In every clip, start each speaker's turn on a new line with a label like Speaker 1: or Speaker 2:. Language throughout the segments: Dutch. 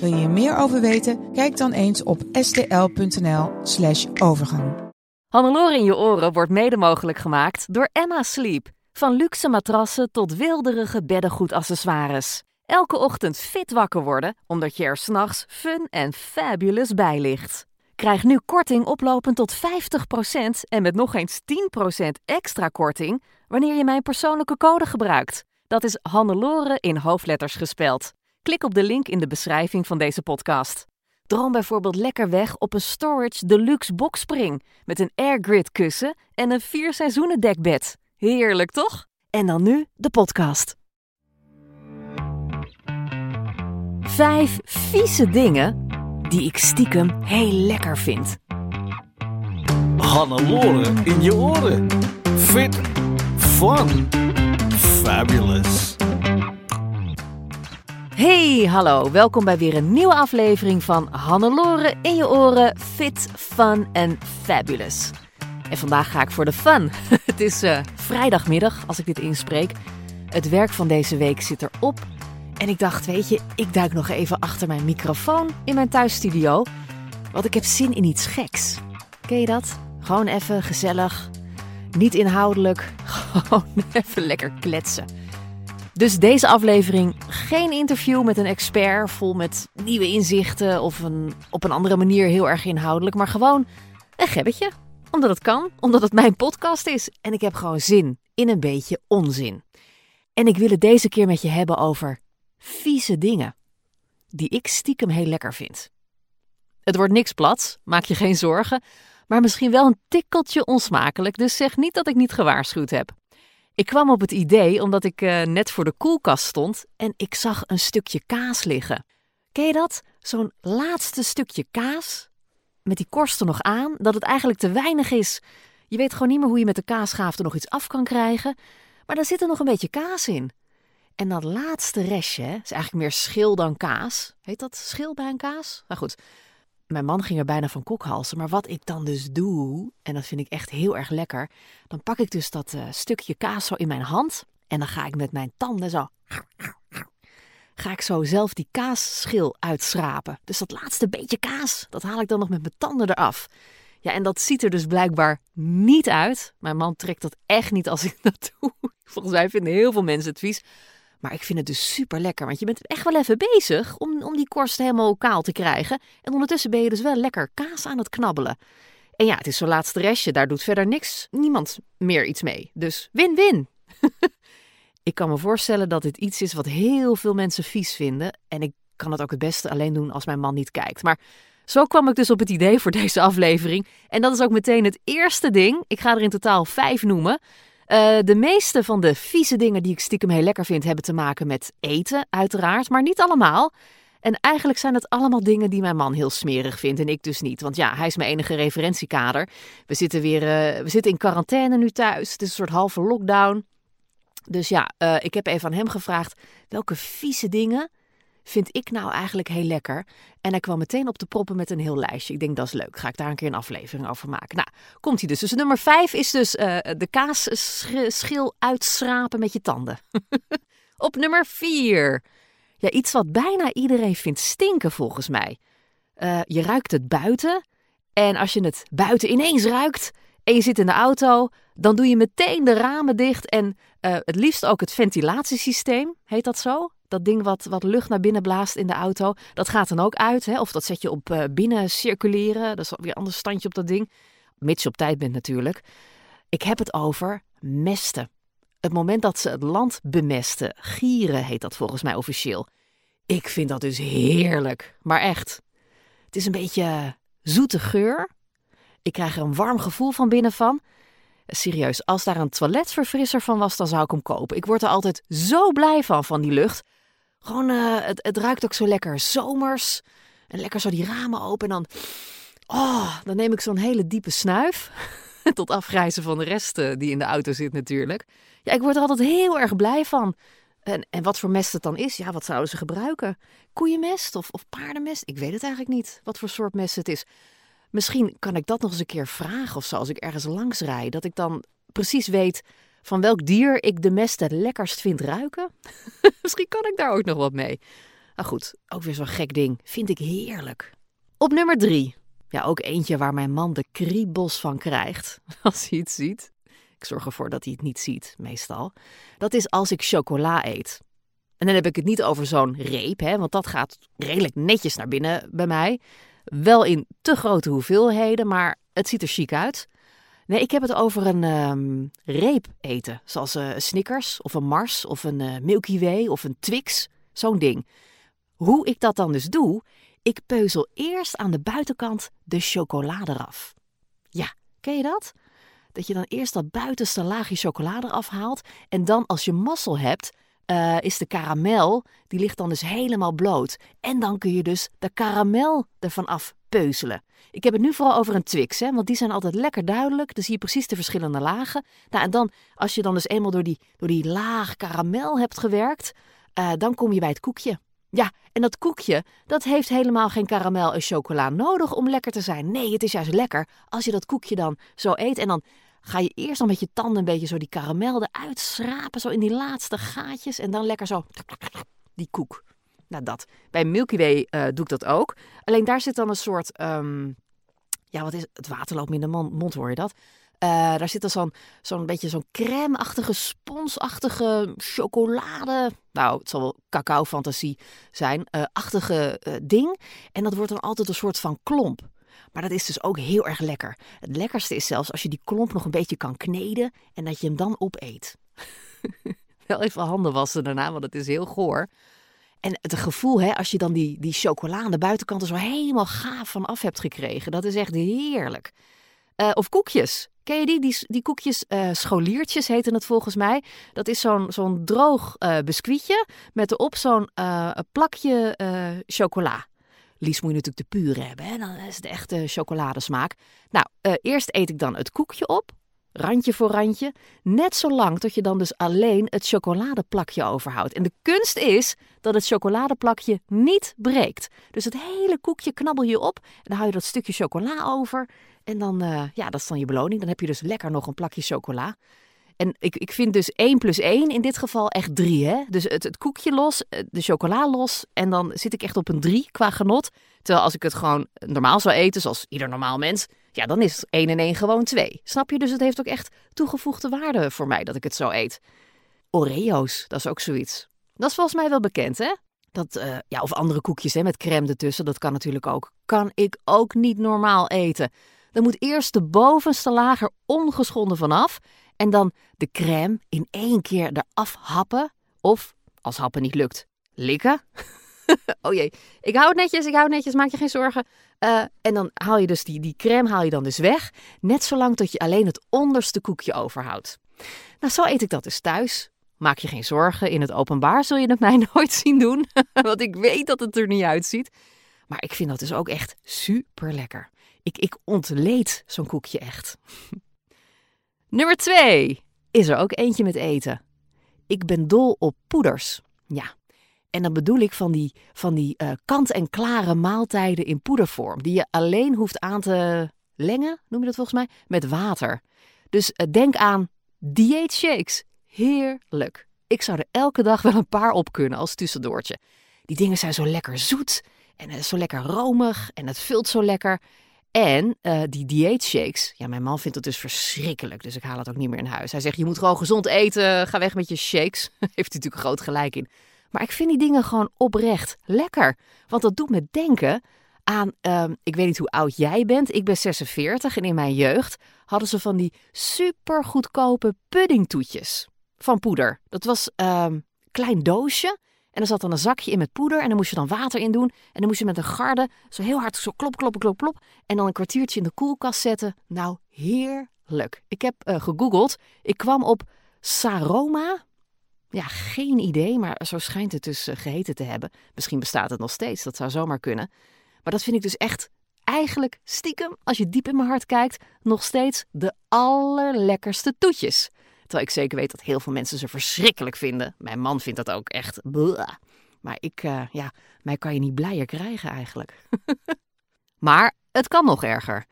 Speaker 1: Wil je hier meer over weten? Kijk dan eens op stl.nl/slash overgang.
Speaker 2: Hannelore in je oren wordt mede mogelijk gemaakt door Emma Sleep. Van luxe matrassen tot wilderige beddengoedaccessoires. Elke ochtend fit wakker worden, omdat je er s'nachts fun en fabulous bij ligt. Krijg nu korting oplopend tot 50% en met nog eens 10% extra korting wanneer je mijn persoonlijke code gebruikt. Dat is Hannelore in hoofdletters gespeld. Klik op de link in de beschrijving van deze podcast. Droom bijvoorbeeld lekker weg op een Storage Deluxe boxspring met een airgrid kussen en een vier seizoenen dekbed. Heerlijk toch? En dan nu de podcast. Vijf vieze dingen die ik stiekem heel lekker vind.
Speaker 3: Hannelore in je oren. Fit, fun, fabulous.
Speaker 2: Hey, hallo. Welkom bij weer een nieuwe aflevering van Hannelore in je oren. Fit, fun en fabulous. En vandaag ga ik voor de fun. Het is eh, vrijdagmiddag als ik dit inspreek. Het werk van deze week zit erop. En ik dacht, weet je, ik duik nog even achter mijn microfoon in mijn thuisstudio. Want ik heb zin in iets geks. Ken je dat? Gewoon even gezellig. Niet inhoudelijk. Gewoon even lekker kletsen. Dus deze aflevering geen interview met een expert vol met nieuwe inzichten of een, op een andere manier heel erg inhoudelijk, maar gewoon een gebbetje. Omdat het kan, omdat het mijn podcast is en ik heb gewoon zin in een beetje onzin. En ik wil het deze keer met je hebben over vieze dingen die ik stiekem heel lekker vind. Het wordt niks plat, maak je geen zorgen, maar misschien wel een tikkeltje onsmakelijk, dus zeg niet dat ik niet gewaarschuwd heb. Ik kwam op het idee omdat ik uh, net voor de koelkast stond en ik zag een stukje kaas liggen. Ken je dat? Zo'n laatste stukje kaas met die korsten nog aan, dat het eigenlijk te weinig is. Je weet gewoon niet meer hoe je met de kaasschaaf er nog iets af kan krijgen, maar daar zit er nog een beetje kaas in. En dat laatste restje is eigenlijk meer schil dan kaas. Heet dat schil bij een kaas? Nou goed, mijn man ging er bijna van kokhalsen. Maar wat ik dan dus doe, en dat vind ik echt heel erg lekker, dan pak ik dus dat uh, stukje kaas zo in mijn hand. En dan ga ik met mijn tanden zo. Ga ik zo zelf die kaasschil uitschrapen. Dus dat laatste beetje kaas, dat haal ik dan nog met mijn tanden eraf. Ja, en dat ziet er dus blijkbaar niet uit. Mijn man trekt dat echt niet als ik dat doe. Volgens mij vinden heel veel mensen het vies. Maar ik vind het dus super lekker, want je bent echt wel even bezig om, om die korst helemaal kaal te krijgen. En ondertussen ben je dus wel lekker kaas aan het knabbelen. En ja, het is zo'n laatste restje, daar doet verder niks, niemand meer iets mee. Dus win-win. ik kan me voorstellen dat dit iets is wat heel veel mensen vies vinden. En ik kan het ook het beste alleen doen als mijn man niet kijkt. Maar zo kwam ik dus op het idee voor deze aflevering. En dat is ook meteen het eerste ding. Ik ga er in totaal vijf noemen. Uh, de meeste van de vieze dingen die ik stiekem heel lekker vind, hebben te maken met eten, uiteraard, maar niet allemaal. En eigenlijk zijn het allemaal dingen die mijn man heel smerig vindt en ik dus niet. Want ja, hij is mijn enige referentiekader. We zitten weer uh, we zitten in quarantaine nu thuis. Het is een soort halve lockdown. Dus ja, uh, ik heb even aan hem gevraagd welke vieze dingen vind ik nou eigenlijk heel lekker. En hij kwam meteen op de proppen met een heel lijstje. Ik denk dat is leuk. Ga ik daar een keer een aflevering over maken. Nou, komt hij dus. Dus nummer vijf is dus uh, de kaasschil uitschrapen met je tanden. op nummer vier. Ja, iets wat bijna iedereen vindt stinken volgens mij. Uh, je ruikt het buiten. En als je het buiten ineens ruikt en je zit in de auto, dan doe je meteen de ramen dicht en uh, het liefst ook het ventilatiesysteem, heet dat zo? Dat ding wat, wat lucht naar binnen blaast in de auto, dat gaat dan ook uit. Hè? Of dat zet je op uh, binnen circuleren. Dat is weer een ander standje op dat ding. Mits je op tijd bent natuurlijk. Ik heb het over mesten. Het moment dat ze het land bemesten. Gieren heet dat volgens mij officieel. Ik vind dat dus heerlijk. Maar echt. Het is een beetje zoete geur. Ik krijg er een warm gevoel van binnen van. Serieus, als daar een toiletverfrisser van was, dan zou ik hem kopen. Ik word er altijd zo blij van, van die lucht. Gewoon, uh, het, het ruikt ook zo lekker zomers. En lekker zo die ramen open en dan Oh, dan neem ik zo'n hele diepe snuif. Tot afgrijzen van de rest eh, die in de auto zit natuurlijk. Ja, ik word er altijd heel erg blij van. En, en wat voor mest het dan is, ja, wat zouden ze gebruiken? Koeienmest of, of paardenmest? Ik weet het eigenlijk niet, wat voor soort mest het is. Misschien kan ik dat nog eens een keer vragen of zo, als ik ergens langs rijd. Dat ik dan precies weet van welk dier ik de mest het lekkerst vind ruiken. Misschien kan ik daar ook nog wat mee. Maar goed, ook weer zo'n gek ding. Vind ik heerlijk. Op nummer drie. Ja, ook eentje waar mijn man de kriebels van krijgt als hij het ziet. Ik zorg ervoor dat hij het niet ziet, meestal. Dat is als ik chocola eet. En dan heb ik het niet over zo'n reep, hè, want dat gaat redelijk netjes naar binnen bij mij. Wel in te grote hoeveelheden, maar het ziet er chic uit. Nee, ik heb het over een um, reep eten. Zoals uh, Snickers of een Mars of een uh, Milky Way of een Twix. Zo'n ding. Hoe ik dat dan dus doe, ik peuzel eerst aan de buitenkant de chocolade eraf. Ja, ken je dat? Dat je dan eerst dat buitenste laagje chocolade afhaalt en dan als je mazzel hebt, uh, is de karamel, die ligt dan dus helemaal bloot. En dan kun je dus de karamel ervan afpeuzelen. Ik heb het nu vooral over een Twix, hè, want die zijn altijd lekker duidelijk. Dan zie je precies de verschillende lagen. Nou, en dan, als je dan dus eenmaal door die, door die laag karamel hebt gewerkt, uh, dan kom je bij het koekje. Ja, en dat koekje, dat heeft helemaal geen karamel en chocola nodig om lekker te zijn. Nee, het is juist lekker als je dat koekje dan zo eet. En dan ga je eerst dan met je tanden een beetje zo die karamel eruit schrapen, zo in die laatste gaatjes. En dan lekker zo die koek. Nou, dat. Bij Milky Way uh, doe ik dat ook. Alleen daar zit dan een soort, um, ja, wat is het? water loopt in de mond, hoor je dat? Uh, daar zit dan zo'n beetje zo'n crème-achtige, sponsachtige chocolade. Nou, het zal wel cacao-fantasie zijn. Uh, achtige ding. En dat wordt dan altijd een soort van klomp. Maar dat is dus ook heel erg lekker. Het lekkerste is zelfs als je die klomp nog een beetje kan kneden en dat je hem dan opeet. Wel even handen wassen daarna, want het is heel goor. En het gevoel, hè, als je dan die, die chocola aan de buitenkant er zo helemaal gaaf van af hebt gekregen, dat is echt heerlijk. Uh, of koekjes. Ken je die? Die, koekjes, uh, scholiertjes heten het volgens mij. Dat is zo'n zo'n droog uh, biscuitje met erop zo'n plakje chocola. Liefst moet je natuurlijk de pure hebben, hè? dan is het echte chocoladesmaak. Nou, eerst eet ik dan het koekje op, randje voor randje. Net zo lang tot je dan dus alleen het chocoladeplakje overhoudt. En de kunst is dat het chocoladeplakje niet breekt. Dus het hele koekje knabbel je op en dan hou je dat stukje chocola over. En dan, uh, ja, dat is dan je beloning. Dan heb je dus lekker nog een plakje chocola. En ik, ik vind dus 1 plus 1 in dit geval echt 3. Hè? Dus het, het koekje los, eh, de chocola los. En dan zit ik echt op een 3 qua genot. Terwijl als ik het gewoon normaal zou eten, zoals ieder normaal mens. Ja, dan is 1 en 1 gewoon 2. Snap je? Dus het heeft ook echt toegevoegde waarde voor mij dat ik het zo eet. Oreo's, dat is ook zoiets. Dat is volgens mij wel bekend, hè? Dat, uh, ja, of andere koekjes hè, met crème ertussen, dat kan natuurlijk ook. Kan ik ook niet normaal eten. Dan moet eerst de bovenste laag er ongeschonden vanaf. En dan de crème in één keer eraf happen. Of, als happen niet lukt, likken. oh jee, ik hou het netjes, ik hou het netjes, maak je geen zorgen. Uh, en dan haal je dus die, die crème haal je dan dus weg. Net zolang tot je alleen het onderste koekje overhoudt. Nou, zo eet ik dat dus thuis. Maak je geen zorgen, in het openbaar zul je het mij nooit zien doen. Want ik weet dat het er niet uitziet. Maar ik vind dat dus ook echt super lekker. Ik, ik ontleed zo'n koekje echt. Nummer twee is er ook eentje met eten. Ik ben dol op poeders. Ja, en dan bedoel ik van die, van die uh, kant-en-klare maaltijden in poedervorm. Die je alleen hoeft aan te lengen, noem je dat volgens mij, met water. Dus uh, denk aan dieetshakes. Heerlijk. Ik zou er elke dag wel een paar op kunnen als tussendoortje. Die dingen zijn zo lekker zoet en uh, zo lekker romig en het vult zo lekker. En uh, die dieetshakes, ja, mijn man vindt het dus verschrikkelijk, dus ik haal het ook niet meer in huis. Hij zegt, je moet gewoon gezond eten, ga weg met je shakes. Heeft hij natuurlijk groot gelijk in. Maar ik vind die dingen gewoon oprecht lekker. Want dat doet me denken aan, um, ik weet niet hoe oud jij bent, ik ben 46 en in mijn jeugd hadden ze van die super goedkope puddingtoetjes van poeder. Dat was een um, klein doosje en er zat dan een zakje in met poeder. En dan moest je dan water in doen. En dan moest je met een garde zo heel hard zo klop, klop, klop, klop. En dan een kwartiertje in de koelkast zetten. Nou, heerlijk. Ik heb uh, gegoogeld. Ik kwam op Saroma. Ja, geen idee, maar zo schijnt het dus uh, geheten te hebben. Misschien bestaat het nog steeds, dat zou zomaar kunnen. Maar dat vind ik dus echt eigenlijk stiekem, als je diep in mijn hart kijkt, nog steeds de allerlekkerste toetjes. Terwijl ik zeker weet dat heel veel mensen ze verschrikkelijk vinden. Mijn man vindt dat ook echt. Blah. Maar ik, uh, ja, mij kan je niet blijer krijgen eigenlijk. maar het kan nog erger.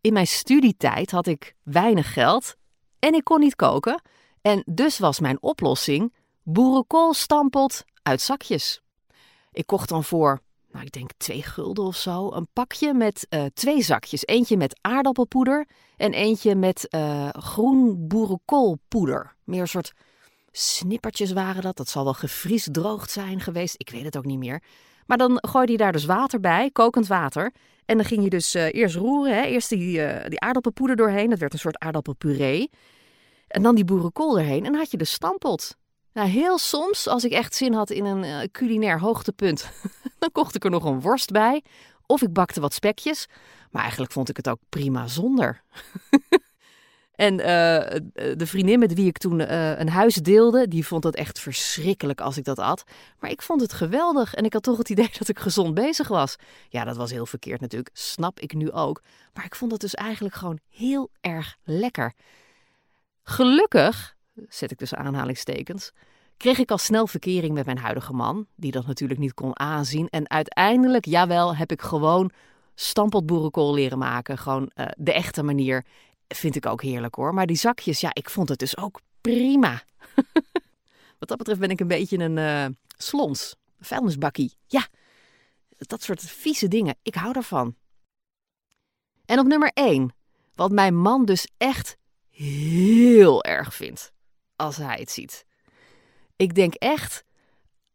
Speaker 2: In mijn studietijd had ik weinig geld en ik kon niet koken. En dus was mijn oplossing boerenkoolstampot uit zakjes. Ik kocht dan voor, nou ik denk twee gulden of zo, een pakje met uh, twee zakjes. Eentje met aardappelpoeder en eentje met uh, groen boerenkoolpoeder. Meer een soort snippertjes waren dat. Dat zal wel gevriesdroogd zijn geweest. Ik weet het ook niet meer. Maar dan gooide je daar dus water bij, kokend water. En dan ging je dus uh, eerst roeren. Hè? Eerst die, die aardappelpoeder doorheen. Dat werd een soort aardappelpuree. En dan die boerenkool erheen. En dan had je de stampot. Nou, heel soms, als ik echt zin had in een uh, culinair hoogtepunt, dan kocht ik er nog een worst bij. Of ik bakte wat spekjes. Maar eigenlijk vond ik het ook prima zonder. en uh, de vriendin met wie ik toen uh, een huis deelde, die vond het echt verschrikkelijk als ik dat at. Maar ik vond het geweldig en ik had toch het idee dat ik gezond bezig was. Ja, dat was heel verkeerd natuurlijk, snap ik nu ook. Maar ik vond het dus eigenlijk gewoon heel erg lekker. Gelukkig, zet ik dus aanhalingstekens, kreeg ik al snel verkering met mijn huidige man, die dat natuurlijk niet kon aanzien. En uiteindelijk, jawel, heb ik gewoon stampot boerenkool leren maken. Gewoon uh, de echte manier. Vind ik ook heerlijk hoor. Maar die zakjes, ja, ik vond het dus ook prima. Wat dat betreft ben ik een beetje een uh, slons. Vuilnisbakkie. Ja, dat soort vieze dingen. Ik hou daarvan. En op nummer 1. Wat mijn man dus echt heel erg vindt. Als hij het ziet. Ik denk echt.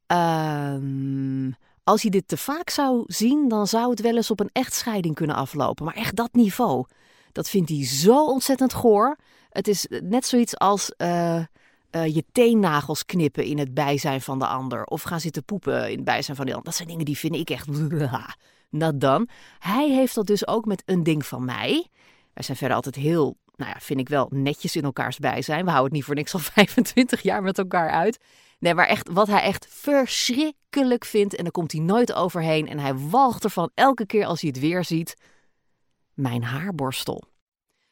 Speaker 2: Um, als hij dit te vaak zou zien, dan zou het wel eens op een echtscheiding kunnen aflopen. Maar echt dat niveau. Dat vindt hij zo ontzettend goor. Het is net zoiets als uh, uh, je teennagels knippen in het bijzijn van de ander. Of gaan zitten poepen in het bijzijn van de ander. Dat zijn dingen die vind ik echt. Not dan. Hij heeft dat dus ook met een ding van mij. Wij zijn verder altijd heel, nou ja, vind ik wel netjes in elkaars bijzijn. We houden het niet voor niks al 25 jaar met elkaar uit. Nee, maar echt wat hij echt verschrikkelijk vindt. En daar komt hij nooit overheen. En hij walgt ervan elke keer als hij het weer ziet. Mijn haarborstel.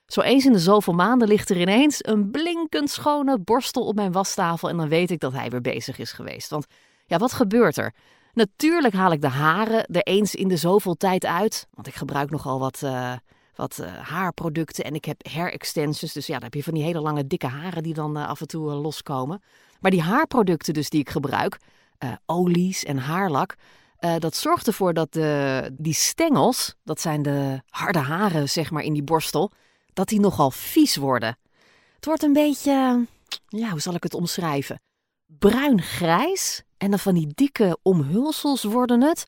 Speaker 2: Zo eens in de zoveel maanden ligt er ineens een blinkend schone borstel op mijn wastafel. En dan weet ik dat hij weer bezig is geweest. Want ja, wat gebeurt er? Natuurlijk haal ik de haren er eens in de zoveel tijd uit. Want ik gebruik nogal wat, uh, wat uh, haarproducten en ik heb hair extensions. Dus ja, dan heb je van die hele lange dikke haren die dan uh, af en toe loskomen. Maar die haarproducten dus die ik gebruik, olies en haarlak, dat zorgt ervoor dat de, die stengels, dat zijn de harde haren zeg maar in die borstel, dat die nogal vies worden. Het wordt een beetje, ja, hoe zal ik het omschrijven? Bruin-grijs en dan van die dikke omhulsels worden het.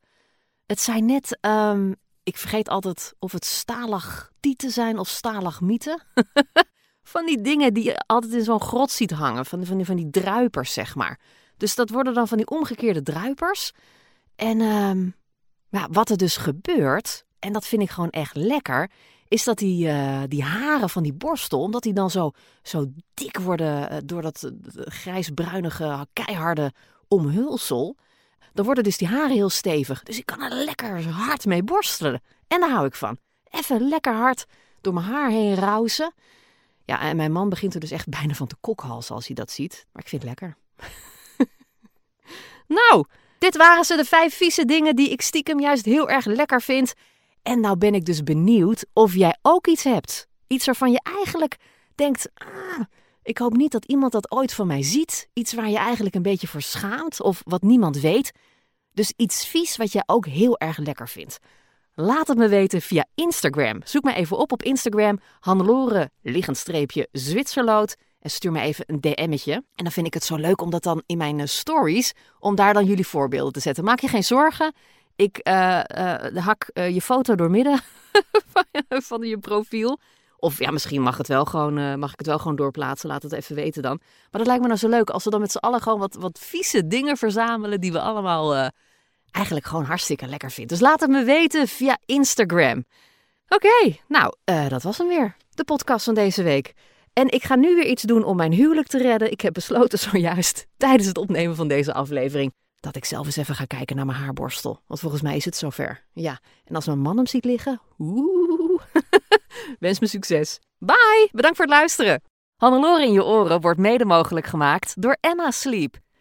Speaker 2: Het zijn net, um, ik vergeet altijd of het stalagtieten zijn of stalagmieten. van die dingen die je altijd in zo'n grot ziet hangen. Van, van, die, van die druipers, zeg maar. Dus dat worden dan van die omgekeerde druipers. En um, ja, wat er dus gebeurt, en dat vind ik gewoon echt lekker, is dat die, uh, die haren van die borstel, omdat die dan zo, zo dik worden uh, door dat uh, grijsbruinige, keiharde omhulsel, dan worden dus die haren heel stevig. Dus ik kan er lekker hard mee borstelen. En daar hou ik van. Even lekker hard door mijn haar heen rausen. Ja, en mijn man begint er dus echt bijna van te kokhalzen als hij dat ziet. Maar ik vind het lekker. nou, dit waren ze de vijf vieze dingen die ik stiekem juist heel erg lekker vind. En nou ben ik dus benieuwd of jij ook iets hebt. Iets waarvan je eigenlijk denkt, ah, ik hoop niet dat iemand dat ooit van mij ziet. Iets waar je eigenlijk een beetje voor schaamt of wat niemand weet. Dus iets vies wat jij ook heel erg lekker vindt. Laat het me weten via Instagram. Zoek me even op op Instagram, Hannelore, streepje Zwitserloot. En stuur me even een DM'tje. En dan vind ik het zo leuk om dat dan in mijn stories, om daar dan jullie voorbeelden te zetten. Maak je geen zorgen. Ik uh, uh, hak je foto doormidden van je profiel. Of ja, misschien mag, het wel gewoon, mag ik het wel gewoon doorplaatsen. Laat het even weten dan. Maar dat lijkt me nou zo leuk als we dan met z'n allen gewoon wat, wat vieze dingen verzamelen die we allemaal eigenlijk gewoon hartstikke lekker vind. Dus laat het me weten via Instagram. Oké, nou, uh, dat was hem weer. De podcast van deze week. En ik ga nu weer iets doen om mijn huwelijk te redden. Ik heb besloten zojuist tijdens het opnemen van deze aflevering dat ik zelf eens even ga kijken naar mijn haarborstel. Want volgens mij is het zover. Ja, en als mijn man hem ziet liggen, oeh. Wens me succes. Bye, bedankt voor het luisteren. Hannelore in je oren wordt mede mogelijk gemaakt door Emma Sleep.